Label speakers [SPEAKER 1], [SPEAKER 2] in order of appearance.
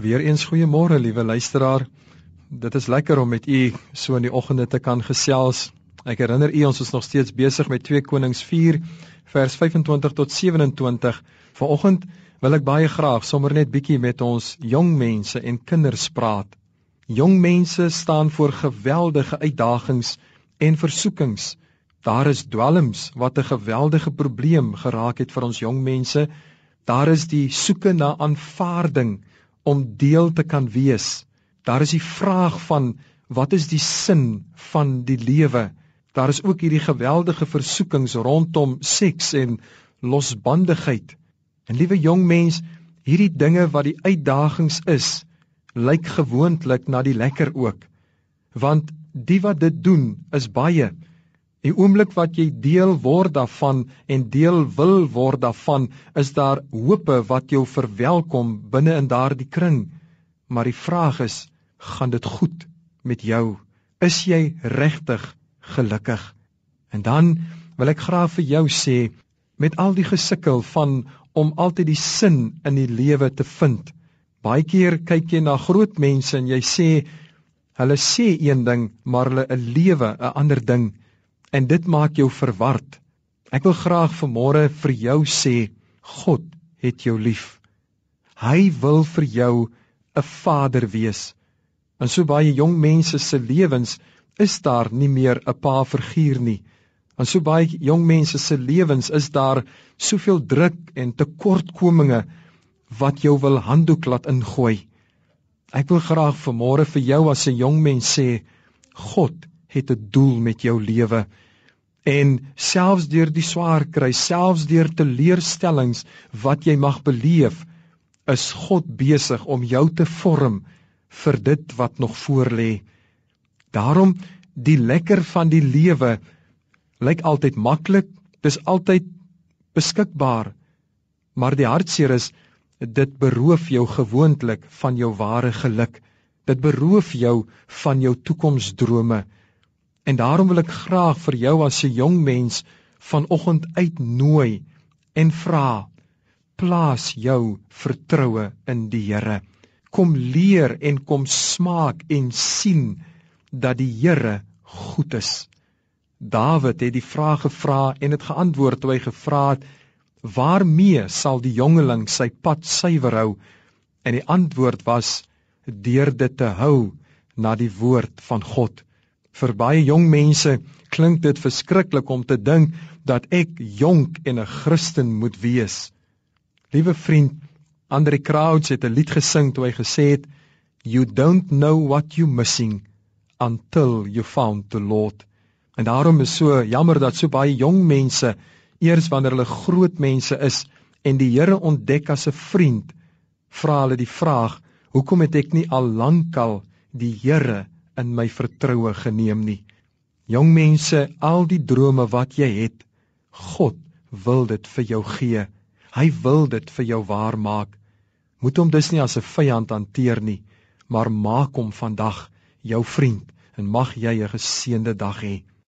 [SPEAKER 1] Weereens goeiemôre liewe luisteraar. Dit is lekker om met u so in die oggende te kan gesels. Ek herinner u ons is nog steeds besig met 2 Konings 4 vers 25 tot 27. Vanoggend wil ek baie graag sommer net bietjie met ons jong mense en kinders praat. Jong mense staan voor geweldige uitdagings en versoekings. Daar is dwelms wat 'n geweldige probleem geraak het vir ons jong mense. Daar is die soeke na aanvaarding om deel te kan wees. Daar is die vraag van wat is die sin van die lewe? Daar is ook hierdie geweldige versoekings rondom seks en losbandigheid. En liewe jong mens, hierdie dinge wat die uitdagings is, lyk gewoonlik na die lekker ook. Want die wat dit doen is baie Die oomblik wat jy deel word daarvan en deel wil word daarvan, is daar hope wat jou verwelkom binne in daardie kring. Maar die vraag is, gaan dit goed met jou? Is jy regtig gelukkig? En dan wil ek graag vir jou sê, met al die gesukkel van om altyd die sin in die lewe te vind. Baie keer kyk jy na groot mense en jy sê hulle sê een ding, maar hulle 'n lewe 'n ander ding en dit maak jou verward. Ek wil graag vanmôre vir jou sê, God het jou lief. Hy wil vir jou 'n vader wees. In so baie jong mense se lewens is daar nie meer 'n pa figuur nie. In so baie jong mense se lewens is daar soveel druk en tekortkominge wat jou wil handdoek laat ingooi. Ek wil graag vanmôre vir jou as 'n jong mens sê, God het 'n doel met jou lewe. En selfs deur die swaar kry, selfs deur teleurstellings wat jy mag beleef, is God besig om jou te vorm vir dit wat nog voorlê. Daarom die lekker van die lewe lyk altyd maklik, dis altyd beskikbaar. Maar die hartseer is dit beroof jou gewoonlik van jou ware geluk. Dit beroof jou van jou toekomsdrome. En daarom wil ek graag vir jou as 'n jong mens vanoggend uitnooi en vra plaas jou vertroue in die Here. Kom leer en kom smaak en sien dat die Here goed is. Dawid het die vraag gevra en het geantwoord toe hy gevra het: "Waarmee sal die jongeling sy pad suiwer hou?" En die antwoord was: "Deur dit te hou na die woord van God." Vir baie jong mense klink dit verskriklik om te dink dat ek jonk en 'n Christen moet wees. Liewe vriend, Andre Crouch het 'n lied gesing toe hy gesê het, "You don't know what you missing until you found the Lord." En daarom is so jammer dat so baie jong mense eers wanneer hulle groot mense is en die Here ontdek as 'n vriend, vra hulle die vraag, "Hoekom het ek nie al lankal die Here in my vertroue geneem nie. Jong mense, al die drome wat jy het, God wil dit vir jou gee. Hy wil dit vir jou waar maak. Moet hom dus nie as 'n vyand hanteer nie, maar maak hom vandag jou vriend en mag jy 'n geseënde dag hê.